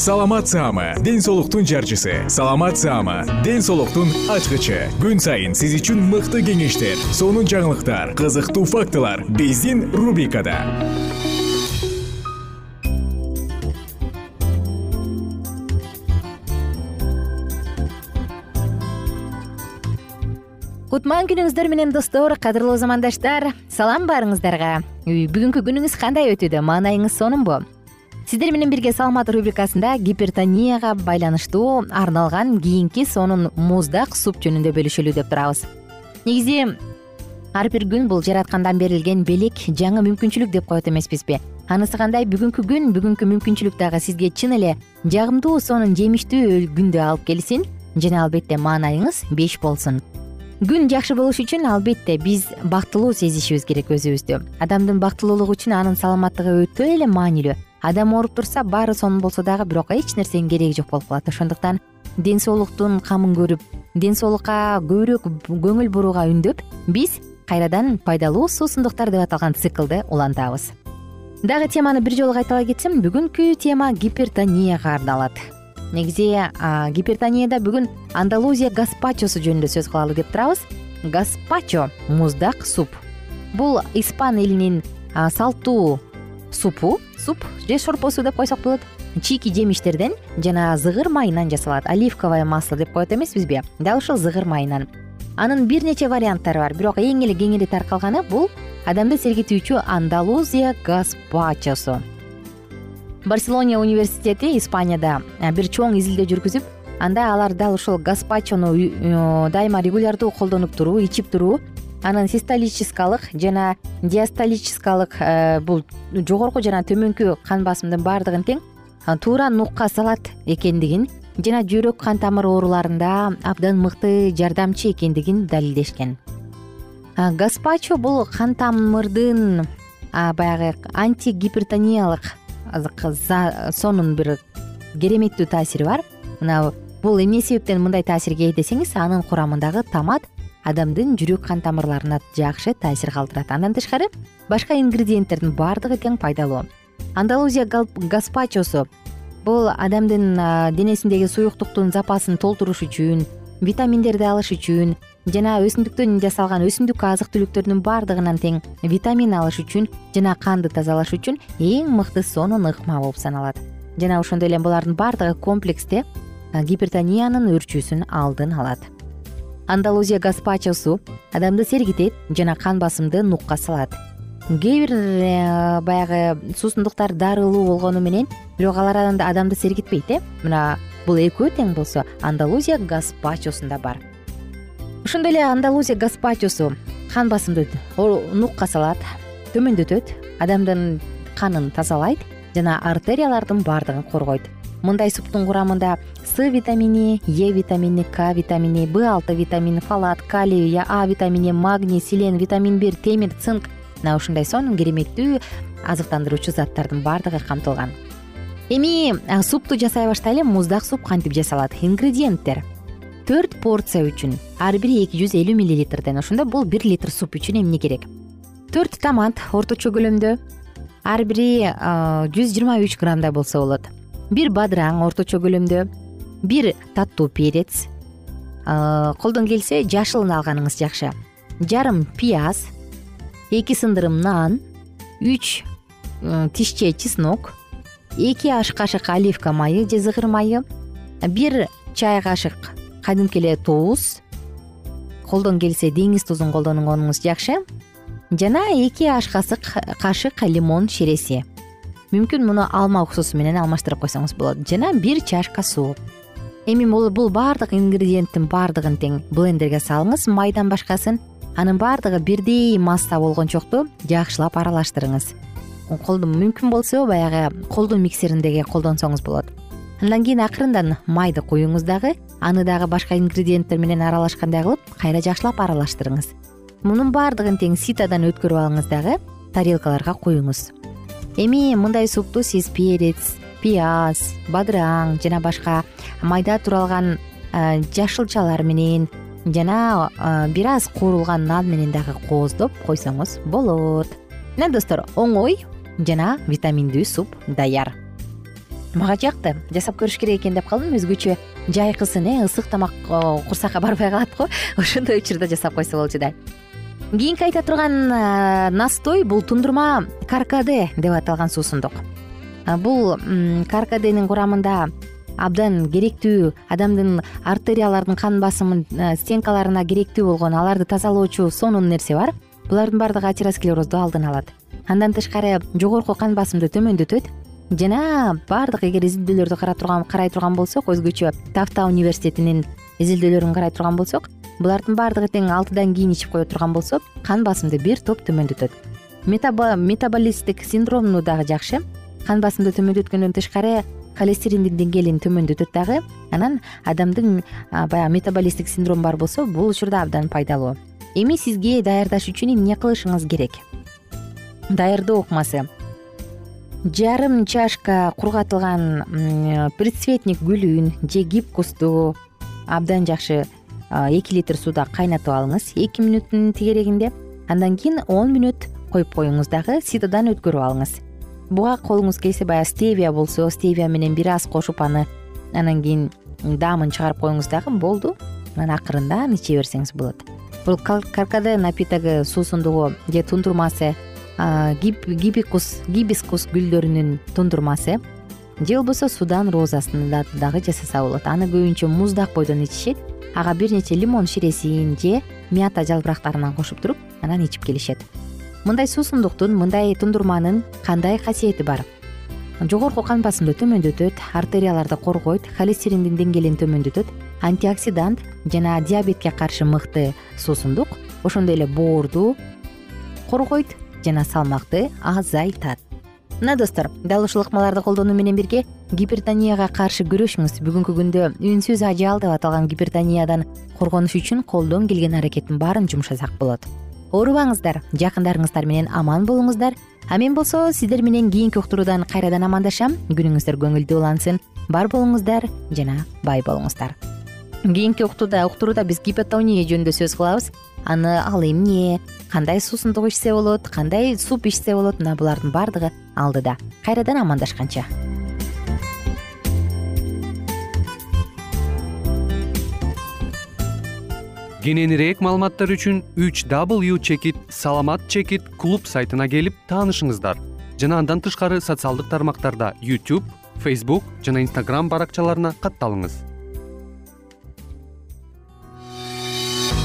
саламат саама. Ден соолуктун жарчысы. Саламат саама. Ден соолуктун ачкычы. Күн сайын сиз үчүн мыкты кеңештер сонун жаңылыктар кызыктуу фактылар биздин рубрикада. Кутман күнүңүздөр менен достор кадырлуу замандаштар. Салам баарыңыздарга. Бүгүнкү күнүңүз кандай өтүүдө маанайыңыз сонунбу сиздер менен бирге саламат рубрикасында гипертонияга байланыштуу арналган кийинки сонун муздак суп жөнүндө бөлүшөлү деп турабыз. Негизи ар бир күн бул жараткандан берилген белек жаңы мүмкүнчүлүк деп коет эмеспизби. Анысы кандай? Бүгүнкү күн бүгүнкү мүмкүнчүлүк дагы сизге чын эле жагымдуу сонун жемиштүү күндү алып келсин. Жана албетте маанайыңыз беш болсун. Күн жакшы болуш үчүн албетте биз бактылуу сезишибиз керек өзүбүздү. Адамдын бактылуулугу үчүн анын саламаттыгы өтө эле маанилүү адам ооруп турса баары сонун болсо дагы бирок эч нерсенин кереги жок болуп калат. Ошондуктан ден соолуктун камын көрүп ден соолукка көбүрөөк көңүл бурууга үндөп биз кайрадан пайдалуу суусундуктар деп аталган циклды улантабыз. Дагы теманы бир жолу кайталай кетсем бүгүнкү тема гипертонияга арналат. Негизи гипертонияда бүгүн андалузия гаспачосу жөнүндө сөз кылалы деп турабыз. Гаспачо муздак суп. Бул испан элинин салттуу супу суп же шорпосу деп койсок болот. Чийки жемиштерден жана зыгыр майынан жасалат. Оливковое масло деп коет эмеспизби? Дал ушул зыгыр майынан. Анын бир нече варианттары бар. Бирок эң эле кеңири таркалганы бул адамды сергитүүчү андалузия гаспачосу барселония университети испанияда бир чоң изилдөө жүргүзүп анда алар дал ушул гаспачону дайыма регулярдуу колдонуп туруу ичип туруу анын систолическалык жана диастолическалык э, бул жогорку жана төмөнкү кан басымдын баардыгын тең туура нукка салат экендигин жана жүрөк кан тамыр ооруларында абдан мыкты жардамчы экендигин далилдешкен. Гаспачо бул кан тамырдын баягы антигипертониялык сонун бир кереметтүү таасири бар. Мына бул эмне себептен мындай таасирге ээ десеңиз анын курамындагы томат адамдын жүрөк кан тамырларына жакшы таасир калтырат. Андан тышкары башка ингредиенттердин баардыгы тең пайдалуу. Андалузия гаспачосу. Бул адамдын денесиндеги суюктуктун запасын толтуруш үчүн витаминдерди алыш үчүн жана өсүмдүктөн жасалган өсүмдүк азык түлүктөрдүн баардыгынан тең витамин алыш үчүн жана канды тазалаш үчүн эң мыкты сонун ыкма болуп саналат. Жана ошондой эле булардын баардыгы комплексте гипертониянын өрчүүсүн алдын алат андалузия гаспачосу адамды сергитет жана кан басымды нукка салат. Кээ бир э, баягы суусундуктар дарылуу болгону менен бирок алар адамды сергитпейт э? Мына бул экөө тең болсо андалузия гаспачосунда бар. Ошондой эле андалузия гаспачосу кан басымды нукка салат төмөндөтөт адамдын канын тазалайт жана артериялардын баардыгын коргойт мындай суптун курамында с витамини е витамини к витамини б алты витамини фалат калий а витамини магний селен витамин бир темир цинк. Мына ушундай сонун кереметтүү азыктандыруучу заттардын баардыгы камтылган. Эми супту жасай баштайлы муздак суп кантип жасалат? Ингредиенттер. Төрт порция үчүн ар бири эки жүз элүү миллилитрден ошондо бул бир литр суп үчүн эмне керек? Төрт томат орточо көлөмдө. Ар бири жүз жыйырма үч граммдай болсо болот бир бадыраң орточо көлөмдө бир таттуу перец. Колдон келсе жашылын алганыңыз жакшы. Жарым пияз эки сындырым нан үч тишче чеснок эки аш кашык оливка майы же зыгыр майы бир чай кашык кадимки эле туз. Колдон келсе деңиз тузун колдонгонуңуз жакшы. Жана эки аш кашык лимон ширеси мүмкүн муну алма уксусу менен алмаштырып койсоңуз болот. Жана бир чашка суу. Эми бул баардык ингредиенттин баардыгын тең блендерге салыңыз майдан башкасын. Анын баардыгы бирдей масса болгончокту жакшылап аралаштырыңыз. Мүмкүн болсо баягы колдун миксериндеги колдонсоңуз болот. Андан кийин акырындан майды куюңуз дагы аны дагы башка ингредиенттер менен аралашкандай кылып кайра жакшылап аралаштырыңыз. Мунун баардыгын тең ситодан өткөрүп алыңыз дагы тарелкаларга куюңуз эми мындай супту сиз перец пияз бадыраң жана башка майда туралган жашылчалар менен жана бир аз куурулган нан менен дагы кооздоп койсоңуз болот. Мына достор оңой жана витаминдүү суп даяр. Мага жакты жасап көрүш керек экен деп калдым. Өзгөчө жайкысын э ысык тамак курсакка барбай калат го. Ошондой учурда жасап койсо болчу да кийинки айта турган настой бул тундурма каркаде деп аталган суусундук. Бул каркаденин курамында абдан керектүү адамдын артериялардын кан басымын стенкаларына керектүү болгон аларды тазалоочу сонун нерсе бар. Булардын баардыгы атеросклерозду алдын алат. Андан тышкары жогорку кан басымды төмөндөтөт. Жана баардык эгер изилдөөлөрдү карай турган болсок өзгөчө тафта университетинин изилдөөлөрүн карай турган болсок булардын баардыгы тең алтыдан кийин ичип кое турган болсо кан басымды бир топ төмөндөтөт. Метаболисттик синдромну дагы жакшы. Кан басымды төмөндөткөндөн тышкары холестериндин деңгээлин төмөндөтөт дагы анан адамдын баягы метаболисттик синдром бар болсо бул учурда абдан пайдалуу. Эми сизге даярдаш үчүн эмне кылышыңыз керек? Даярдоо ыкмасы жарым чашка кургатылган предцветник гүлүн же гибкусту абдан жакшы эки литр сууда кайнатып алыңыз эки мүнөттүн тегерегинде. Андан кийин он мүнөт коюп коюңуз дагы ситодан өткөрүп алыңыз. Буга колуңуз келсе баягы стевия болсо стевия менен бир аз кошуп аны анан кийин даамын чыгарып коюңуз дагы болду. Анан акырындан иче берсеңиз болот. Бул каркаде напитогу суусундугу же тундурмасы гибикус гибискус гүлдөрүнүн тундурмасы же болбосо судан розасын дагы жасаса болот. Аны көбүнчө муздак бойдон ичишет ага бир нече лимон ширесин же мята жалбырактарын кошуп туруп анан ичип келишет. Мындай суусундуктун мындай тундурманын кандай касиети бар? Жогорку кан басымды төмөндөтөт артерияларды коргойт холестериндин деңгээлин төмөндөтөт антиоксидант жана диабетке каршы мыкты суусундук ошондой эле боорду коргойт жана салмакты азайтат мына достор дал ушул ыкмаларды колдонуу менен бирге гипертонияга каршы күрөшүңүз. Бүгүнкү күндө үнсүз ажал деп аталган гипертониядан коргонуш үчүн колдон келген аракеттин баарын жумшасак болот. Оорубаңыздар жакындарыңыздар менен аман болуңуздар. А мен болсо сиздер менен кийинки уктуруудан кайрадан амандашам. Күнүңүздөр көңүлдүү улансын. Бар болуңуздар жана бай болуңуздар. Кийинки уктурууда биз гипотония жөнүндө сөз кылабыз. Аны ал эмне кандай суусундук ичсе болот кандай суп ичсе болот мына булардын баардыгы алдыда. Кайрадан амандашканча. Кененирээк маалыматтар үчүн үч w чекит саламат чекит клуб сайтына келип таанышыңыздар. Жана андан тышкары социалдык тармактарда youtube facebook жана instagram баракчаларына катталыңыз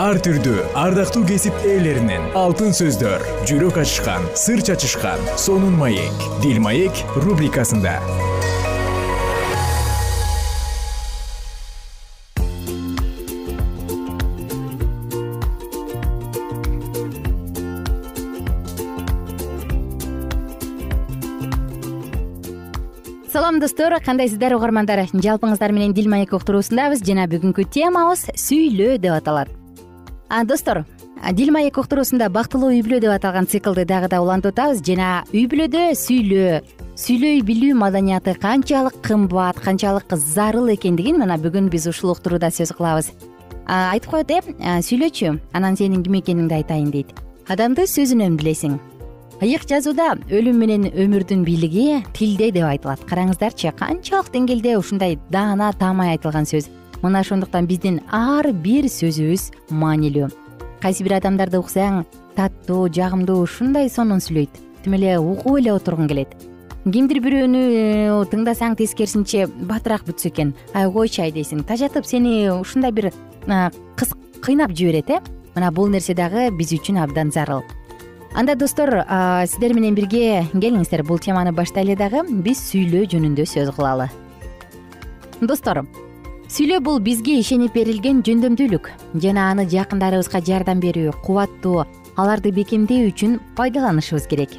ар түрдүү ардактуу кесип ээлеринен алтын сөздөр жүрөк ачышкан сыр чачышкан сонун маек дил маек рубрикасында. Салам достор. Кандайсыздар угармандар? Жалпыңыздар менен дил маек уктуруусундабыз жана бүгүнкү темабыз сүйлөө деп аталат достор дил маек уктуруусунда бактылуу үй бүлө деп аталган циклды дагы да улантып атабыз жана үй бүлөдө сүйлөө сүйлөй билүү маданияты канчалык кымбат канчалык зарыл экендигин мына бүгүн биз ушул уктурууда сөз кылабыз. Айтып коет э сүйлөчү анан сенин ким экениңди айтайын дейт. Адамды сөзүнөн билесиң. Ыйык жазууда өлүм менен өмүрдүн бийлиги тилде деп айтылат. Караңыздарчы канчалык деңгээлде ушундай даана таамай айтылган сөз мына ошондуктан биздин ар бир сөзүбүз маанилүү. Кайсы бир адамдарды уксаң таттуу жагымдуу ушундай сонун сүйлөйт. Тим эле угуп эле отургуң келет. Кимдир бирөөнү э, тыңдасаң тескерисинче батыраак бүтсө экен. Ай койчу ай дейсиң. Тажатып сени ушундай бир кыйнап жиберет э? Мына бул нерсе дагы биз үчүн абдан зарыл. Анда достор сиздер менен бирге келиңиздер. Бул теманы баштайлы дагы биз сүйлөө жөнүндө сөз кылалы. Достор сүйлөө бул бизге ишенип берилген жөндөмдүүлүк жана аны жакындарыбызга жардам берүү кубаттоо аларды бекемдөө үчүн пайдаланышыбыз керек.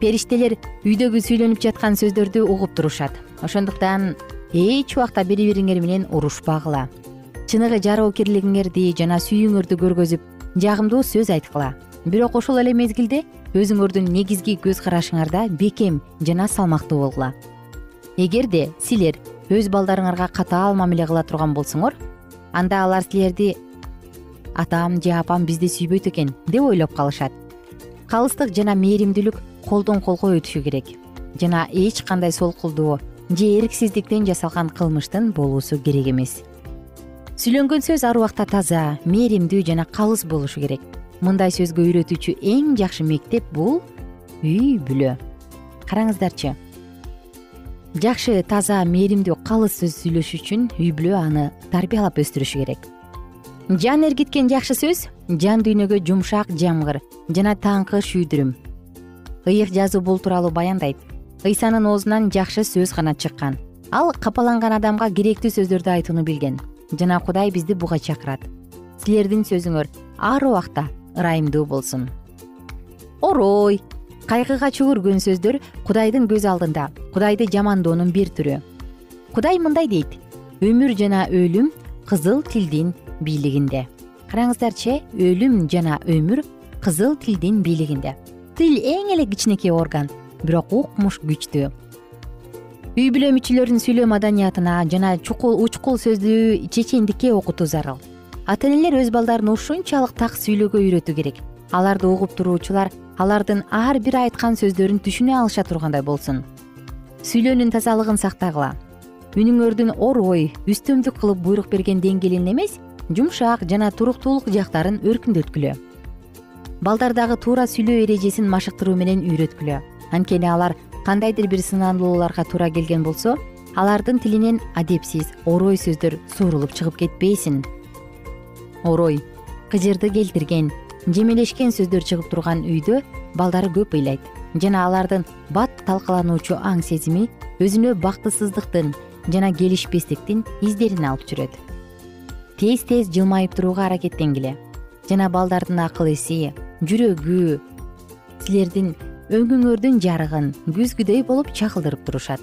Периштелер үйдөгү сүйлөнүп жаткан сөздөрдү угуп турушат. Ошондуктан эч убакта бири бириңер менен урушпагыла. Чыныгы жароокерлигиңерди жана сүйүүңөрдү көргөзүп жагымдуу сөз айткыла. Бирок ошол эле мезгилде өзүңөрдүн негизги көз карашыңарда бекем жана салмактуу болгула. Эгерде силер өз балдарыңарга катаал мамиле кыла турган болсоңор анда алар силерди атам же апам бизди сүйбөйт экен деп ойлоп калышат. Калыстык жана мээримдүүлүк колдон колго өтүшү керек. Жана эч кандай солкулдоо же эрксиздиктен жасалган кылмыштын болуусу керек эмес. Сүйлөнгөн сөз ар убакта таза мээримдүү жана калыс болушу керек. Мындай сөзгө үйрөтүүчү эң жакшы мектеп бул үй бүлө. Караңыздарчы жакшы таза мээримдүү калыс сөз сүйлөшүү үчүн үй бүлө аны тарбиялап өстүрүшү керек. Жан эргиткен жакшы сөз жан дүйнөгө жумшак жамгыр жана таңкы шүйдүрүм. ыйык жазуу бул тууралуу баяндайт. ыйсанын оозунан жакшы сөз гана чыккан. Ал капаланган адамга керектүү сөздөрдү айтууну билген. Жана кудай бизди буга чакырат. Силердин сөзүңөр ар убакта ырайымдуу болсун. Орой кайгыга чөгөргөн сөздөр кудайдын көз алдында кудайды жамандоонун бир түрү. Кудай мындай дейт өмүр жана өлүм кызыл тилдин бийлигинде караңыздарчы өлүм жана өмүр кызыл тилдин бийлигинде тил эң эле кичинекей орган бирок укмуш күчтүү. Үй бүлө мүчөлөрүнүн сүйлөө маданиятына жана чукул учкул сөздүү чечендикке окутуу зарыл. Ата энелер өз балдарын ушунчалык так сүйлөөгө үйрөтүү керек аларды угуп туруучулар алардын ар бир айткан сөздөрүн түшүнө алыша тургандай болсун. Сүйлөөнүн тазалыгын сактагыла. Үнүңөрдүн орой үстөмдүк кылып буйрук берген деңгээлин эмес жумшак жана туруктуулук жактарын өркүндөткүлө. Балдар дагы туура сүйлөө эрежесин машыктыруу менен үйрөткүлө. Анткени алар кандайдыр бир сынаалууларга туура келген болсо алардын тилинен адепсиз орой сөздөр суурулуп чыгып кетпесин орой кыжырды келтирген жемелешкен сөздөр чыгып турган үйдө балдары көп ыйлайт. Жана алардын бат талкалануучу аң сезими өзүнө бактысыздыктын жана келишпестиктин издерин алып жүрөт. Тез тез жылмайып турууга аракеттенгиле. Жана балдардын акыл эси жүрөгү силердин өңүңөрдүн жарыгын күзгүдөй болуп чагылдырып турушат.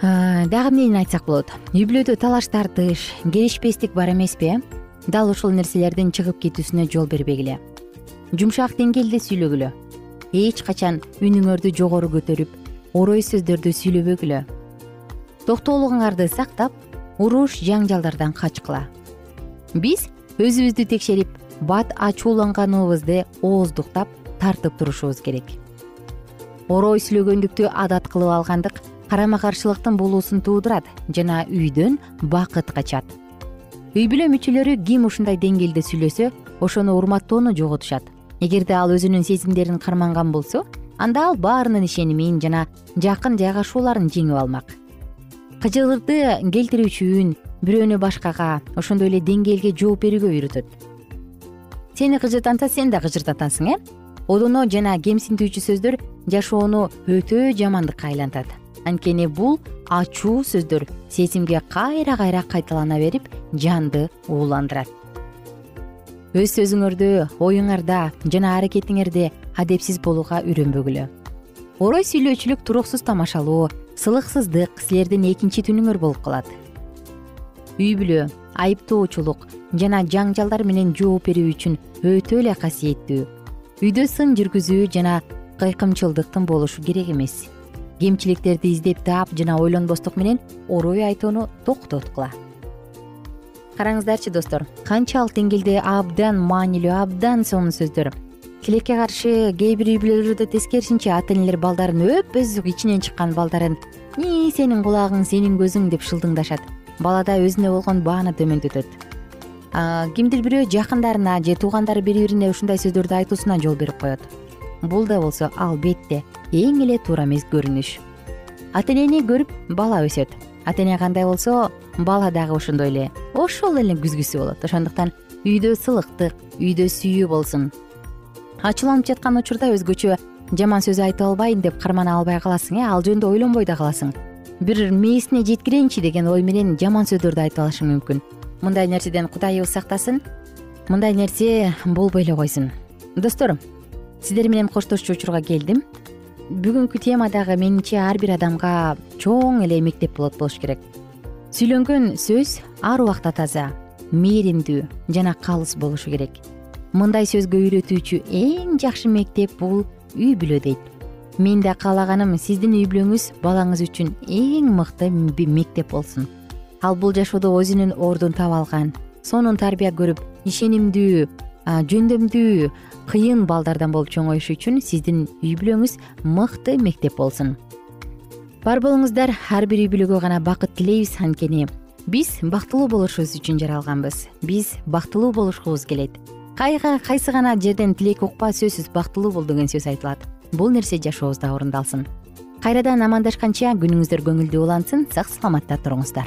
Дагы эмнени айтсак болот? Үй бүлөдө талаш тартыш келишпестик бар эмеспи э дал ушул нерселердин чыгып кетүүсүнө жол бербегиле. Жумшак деңгээлде сүйлөгүлө. Эч качан үнүңөрдү жогору көтөрүп орой сөздөрдү сүйлөбөгүлө. Токтоолугуңарды сактап уруш жаңжалдардан качкыла биз өзүбүздү текшерип бат ачууланганыбызды ооздуктап тартып турушубуз керек. Орой сүйлөгөндүктү адат кылып алгандык карама каршылыктын булуусун туудурат жана үйдөн бакыт качат үй бүлө мүчөлөрү ким ушундай деңгээлде сүйлөсө ошону урматтоону жоготушат. Эгерде ал өзүнүн сезимдерин карманган болсо анда ал баарынын ишенимин жана жакын жайгашууларын жеңип алмак. Кыжырды келтирүүчү үн бирөөнү башкага ошондой эле деңгээлге жооп берүүгө үйрөтөт. Сени кыжыртанса сен да кыжыртатасың э? Одоно жана кемсинтүүчү сөздөр жашоону өтө жамандыкка айлантат анткени бул ачуу сөздөр. Сезимге кайра кайра кайталана берип жанды ууландырат. Өз сөзүңөрдө оюңарда жана аракетиңерде адепсиз болууга үйрөнбөгүлө. Орой сүйлөөчүлүк туруксуз тамашалоо сылыксыздык силердин экинчи түнүңөр болуп калат. Үй бүлө айыптоочулук жана жаңжалдар менен жооп берүү үчүн өтө эле касиеттүү. Үйдө сын жүргүзүү жана кыйкымчылдыктын болушу керек эмес кемчиликтерди издеп таап жана ойлонбостук менен орой айтууну токтоткула. Караңыздарчы достор канчалык деңгээлде абдан маанилүү абдан сонун сөздөр. Тилекке каршы кээ бир үй бүлөлөрдө тескерисинче ата энелер балдарын өп өзү ичинен чыккан балдарын ии сенин кулагың сенин көзүң? деп шылдыңдашат. Балада өзүнө болгон бааны төмөндөтөт. Кимдир бирөө жакындарына же туугандары бири бирине ушундай сөздөрдү айтуусуна жол берип коет бул да болсо албетте эң эле туура эмес көрүнүш. Ата энени көрүп бала өсөт. Ата эне кандай болсо бала дагы ошондой эле. Ошол эле күзгүсү болот. Ошондуктан үйдө сылыктык үйдө сүйүү болсун. Ачууланып жаткан учурда өзгөчө жаман сөз айтып албайын деп кармана албай каласың э? Ал жөнүндө ойлонбой да каласың. Бир мээсине жеткирейинчи деген ой менен жаман сөздөрдү айтып алышың мүмкүн. Мындай нерседен кудайыбыз сактасын мындай нерсе болбой эле койсун. Достор сиздер менен коштошчу учурга келдим. Бүгүнкү тема дагы менимче ар бир адамга чоң эле мектеп болот болуш керек. Сүйлөнгөн сөз ар убакта таза мээримдүү жана калыс болушу керек. Мындай сөзгө үйрөтүүчү эң жакшы мектеп бул үй бүлө дейт. Мен да каалаганым сиздин үй бүлөңүз балаңыз үчүн эң мыкты мектеп болсун. Ал бул жашоодо өзүнүн ордун таап алган сонун тарбия көрүп ишенимдүү жөндөмдүү кыйын балдардан болуп чоңоюш үчүн сиздин үй бүлөңүз мыкты мектеп болсун. Бар болуңуздар ар бир үй бүлөгө гана бакыт тилейбиз анткени. Биз бактылуу болушубуз үчүн жаралганбыз. Биз бактылуу болушубуз келет. Кайсы гана жерден тилек укпа сөзсүз бактылуу бол деген сөз айтылат. Бул нерсе жашообузда орундалсын кайрадан амандашканча күнүңүздөр көңүлдүү улансын сак саламатта туруңуздар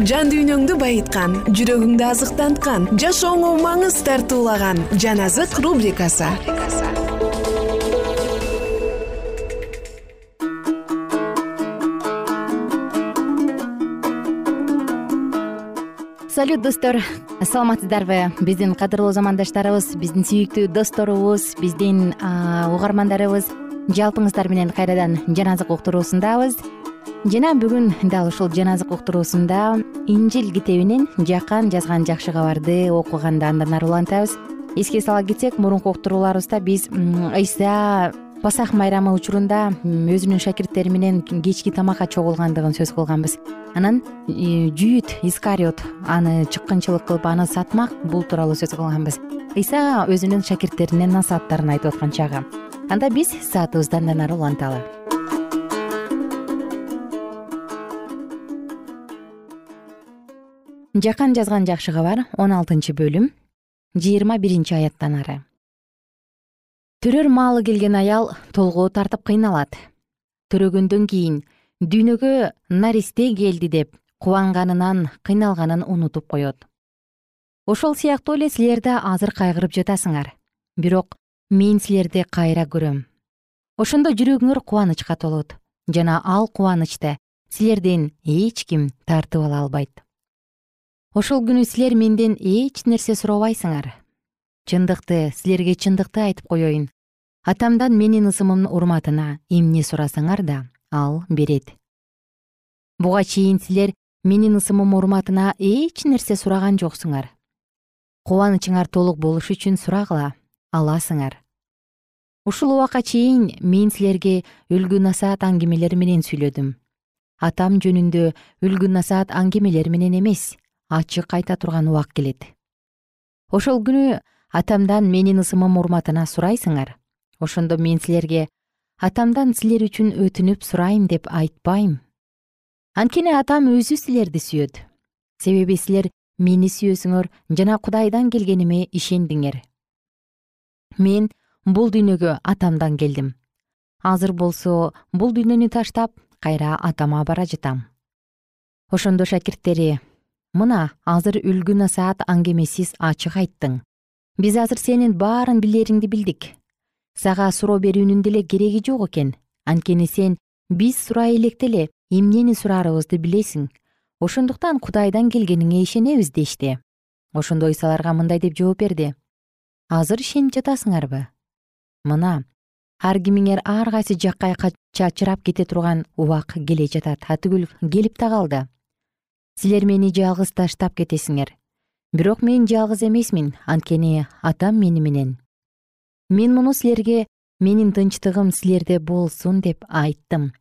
жан дүйнөңдү байыткан жүрөгүңдү азыктанткан жашооңо маңыз тартуулаган жан азык рубрикасы. Салют достор. Саламатсыздарбы биздин кадырлуу замандаштарыбыз биздин сүйүктүү досторубуз биздин угармандарыбыз. Жалпыңыздар менен кайрадан жан азык уктуруусундабыз жана бүгүн дал ушул жаназык уктуруусунда инжил китебинен жакан жазган жакшы кабарды окуганды андан ары улантабыз. Эске сала кетсек мурунку уктурууларыбызда биз ыйса пасах майрамы учурунда өзүнүн шакирттери менен кечки тамакка чогулгандыгын сөз кылганбыз. Анан жүйүт искариот аны чыккынчылык кылып аны сатмак бул тууралуу сөз кылганбыз. Ыйса өзүнүн шакирттерине насааттарын айтып аткан чагы. Анда биз саатыбызды андан ары уланталы жакан жазган жакшы кабар он алтынчы бөлүм жыйырма биринчи аяттан ары. Төрөр маалы келген аял толгоо тартып кыйналат. Төрөгөндөн кийин дүйнөгө наристе келди деп кубанганынан кыйналганын унутуп коет. Ошол сыяктуу эле силер да азыр кайгырып жатасыңар. Бирок мен силерди кайра көрөм. Ошондо жүрөгүңөр кубанычка толот жана ал кубанычты силерден эч ким тартып ала албайт ошол күнү силер менден эч нерсе сурабайсыңар. Чындыкты силерге чындыкты айтып коеюн атамдан менин ысымымдын урматына эмне сурасаңар да ал берет. Буга чейин силер менин ысымым урматына эч нерсе сураган жоксуңар. Кубанычыңар толук болуш үчүн сурагыла аласыңар. Ушул убакка чейин мен силерге үлгү насаат аңгемелер менен сүйлөдүм. Атам жөнүндө үлгү насаат аңгемелер менен эмес ачык айта турган убак келет. Ошол күнү атамдан менин ысымым урматына сурайсыңар. Ошондо мен силерге атамдан силер үчүн өтүнүп сурайм деп айтпайм анткени атам өзү силерди сүйөт. Себеби силер мени сүйөсүңөр жана кудайдан келгениме ишендиңер. Мен бул дүйнөгө атамдан келдим. Азыр болсо бул дүйнөнү таштап кайра атама бара жатам. Ошондо шакирттери мына азыр үлгү насаат аңгемесиз ачык айттың. Биз азыр сенин баарын билериңди билдик. Сага суроо берүүнүн деле кереги жок экен. Анткени сен биз сурай электе эле эмнени сураарыбызды билесиң. Ошондуктан кудайдан келгениңе ишенебиз дешти. Ошондо ыйса аларга мындай деп жооп берди. Азыр ишенип жатасыңарбы? Мына ар кимиңер ар кайсы жакка чачырап кете турган убак келе жатат. Атүгүл келип да. калды силер мени жалгыз таштап кетесиңер. Бирок мен жалгыз эмесмин анткени атам мени менен. Мен муну силерге менин тынчтыгым силерде болсун деп айттым.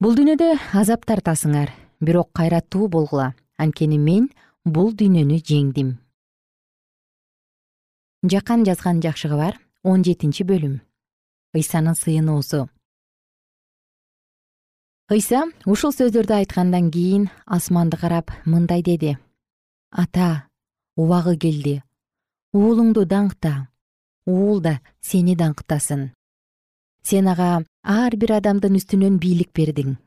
Бул дүйнөдө азап тартасыңар бирок кайраттуу болгула анткени мен бул дүйнөнү жеңдим. Жакан жазган жакшы кабар он жетинчи бөлүм. Ыйсанын сыйынуусу ыйса ушул сөздөрдү айткандан кийин асманды карап мындай деди. Ата убагы келди. Уулуңду даңкта. Уул да сени даңктасын. Сен ага ар бир адамдын үстүнөн бийлик бердиң.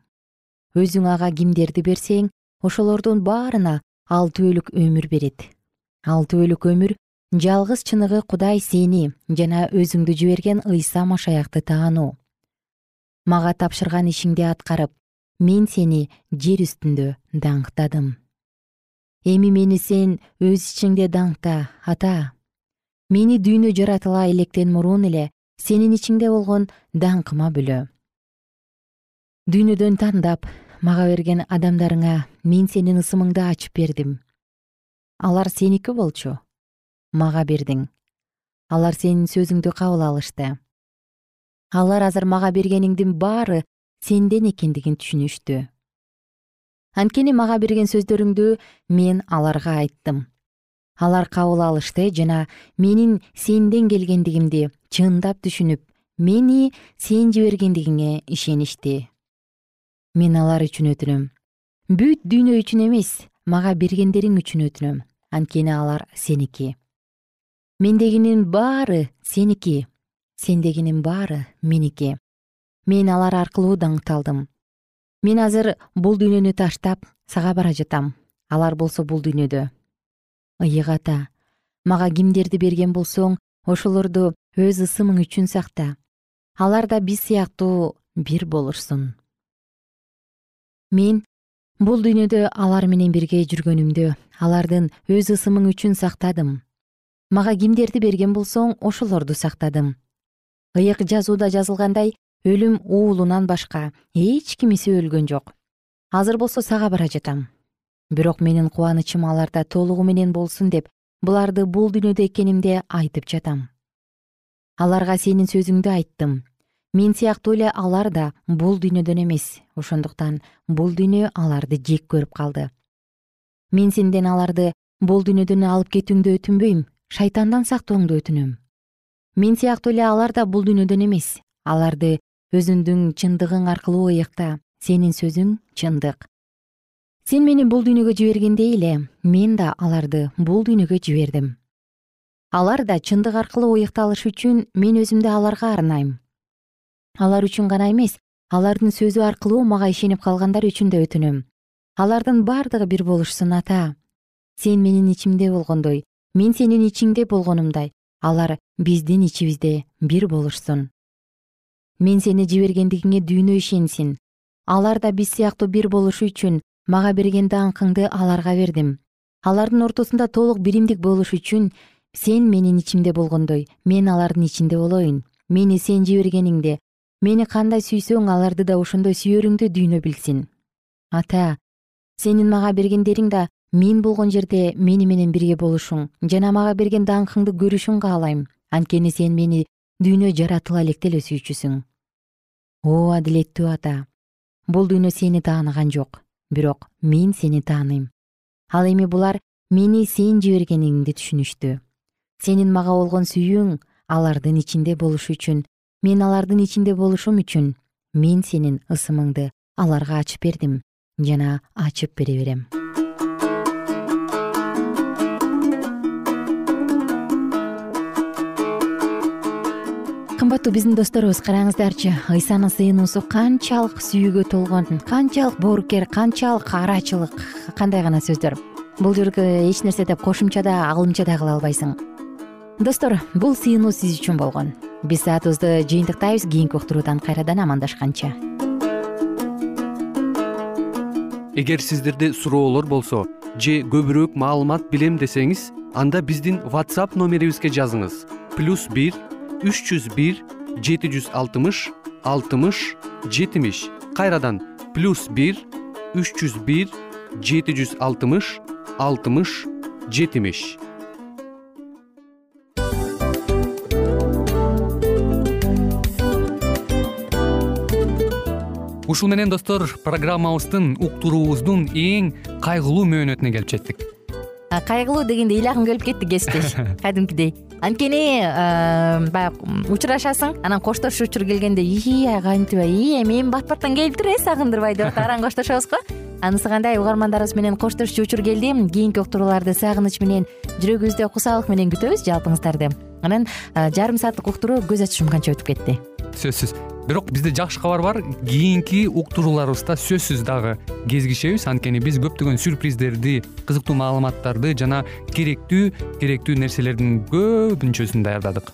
Өзүң ага кимдерди берсең ошолордун баарына алтүбөлүк өмүр берет. Алтүбөлүк өмүр жалгыз чыныгы кудай сени жана өзүңдү жиберген ыйса машаякты таануу мага тапшырган ишиңди аткарып мен сени жер үстүндө даңктадым. Эми мени сен өз ичиңде даңкта ата. Мени дүйнө жаратыла электен мурун эле сенин ичиңде болгон даңкыма бөлө дүйнөдөн тандап мага берген адамдарыңа мен сенин ысымыңды ачып бердим. Алар сеники болчу? Мага бердиң. Алар сенин сөзүңдү кабыл алышты алар азыр мага бергениңдин баары сенден экендигин түшүнүштү. Анткени мага берген сөздөрүңдү мен аларга айттым. Алар кабыл алышты жана менин сенден келгендигимди чындап түшүнүп мени сен жибергендигиңе ишеништи. Мен алар үчүн өтүнөм. Бүт дүйнө үчүн эмес мага бергендериң үчүн өтүнөм. Анткени алар сеники. Мендегинин баары сеники сендегинин баары меники. Мен алар аркылуу даңкталдым. Мен азыр бул дүйнөнү таштап сага бара жатам. Алар болсо бул дүйнөдө. Ыйык ата мага кимдерди берген болсоң ошолорду өз ысымың үчүн сакта. Алар да биз сыяктуу бир болушсун. Мен бул дүйнөдө алар менен бирге жүргөнүмдө алардын өз ысымың үчүн сактадым. Мага кимдерди берген болсоң ошолорду сактадым ыйык жазууда жазылгандай өлүм уулунан башка эч кимиси өлгөн жок. Азыр болсо сага бара жатам. Бирок менин кубанычым аларда толугу менен болсун деп буларды бул дүйнөдө экенимде айтып жатам. Аларга сенин сөзүңдү айттым. Мен сыяктуу эле алар да бул дүйнөдөн эмес. Ошондуктан бул дүйнө аларды жек көрүп калды. Мен сенден аларды бул дүйнөдөн алып кетүүңдү өтүнбөйм. Шайтандан сактооңду өтүнөм мен сыяктуу эле алар да бул дүйнөдөн эмес. Аларды өзүңдүң чындыгың аркылуу ыйыкта. Сенин сөзүң чындык. Сен мени бул дүйнөгө жибергендей эле мен да аларды бул дүйнөгө жибердим. Алар да чындык аркылуу ыйыкталыш үчүн мен өзүмдү аларга арнайм. Алар үчүн гана эмес алардын сөзү аркылуу мага ишенип калгандар үчүн да өтүнөм. Алардын бардыгы бир болушсун ата. Сен менин ичимде болгондой мен сенин ичиңде болгонумдай. Алар биздин ичибизде бир болушсун. Мен сени жибергендигиңе дүйнө ишенсин. Алар да биз сыяктуу бир болушу үчүн мага берген даңкыңды аларга бердим. Алардын ортосунда толук биримдик болуш үчүн сен менин ичимде болгондой мен алардын ичинде болоюн. Мени сен жибергениңде мени кандай сүйсөң аларды да ошондой сүйөрүңдү дүйнө билсин. Ата сенин мага бергендериң да мен болгон жерде мени менен бирге болушуң жана мага берген даңкыңды көрүшүң каалайм анткени сен мени дүйнө жаратыла электе эле сүйчүсүң о адилеттүү ата бул дүйнө сени тааныган жок бирок мен сени тааныйм ал эми булар мени сен жибергениңди түшүнүштү. Сенин мага болгон сүйүүң алардын ичинде болушу үчүн мен алардын ичинде болушум үчүн мен сенин ысымыңды аларга ачып бердим жана ачып бере берем кымбаттуу биздин досторубуз караңыздарчы. Ыйсанын сыйынуусу канчалык сүйүүгө толгон канчалык боорукер канчалык арачылык. Кандай гана сөздөр. Бул жерге эч нерсе деп кошумча да алымча да кыла албайсың. Достор бул сыйынуу сиз үчүн болгон. Биз саатыбызды жыйынтыктайбыз кийинки уктуруудан кайрадан амандашканча. Эгер сиздерде суроолор болсо же көбүрөөк маалымат билем десеңиз анда биздин whatsapp номерибизге жазыңыз. Плюс бир үч жүз бир жети жүз алтымыш алтымыш жетимиш. Кайрадан плюс бир үч жүз бир жети жүз алтымыш алтымыш жетимиш. Ушул менен достор программабыздын уктуруубуздун эң кайгылуу мөөнөтүнө келип жеттик кайгылуу дегенде ыйлагым келип кетти кесиптеш. Кадимкидей. Анткени баягы учурашасың анан коштошуу учур келгенде ии кантип ии эми эми бат баттан келип тур э сагындырбай деп атып араң коштошобуз го. Анысы кандай? Угармандарыбыз менен коштошчу учур келди кийинки уктурууларды сагыныч менен жүрөгүбүздө кусалык менен күтөбүз жалпыңыздарды анан жарым сааттык уктуруу көз ачышым канча өтүп кетти. Сөзсүз. Бирок бизде жакшы кабар бар. Кийинки уктурууларыбызда сөзсүз дагы кезигишебиз. Анткени биз көптөгөн сюрприздерди кызыктуу маалыматтарды жана керектүү керектүү нерселердин көпүнчөсүн даярдадык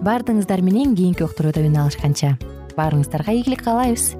баардыгыңыздар менен кийинки уктурууда үн алышканча. Баарыңыздарга ийгилик каалайбыз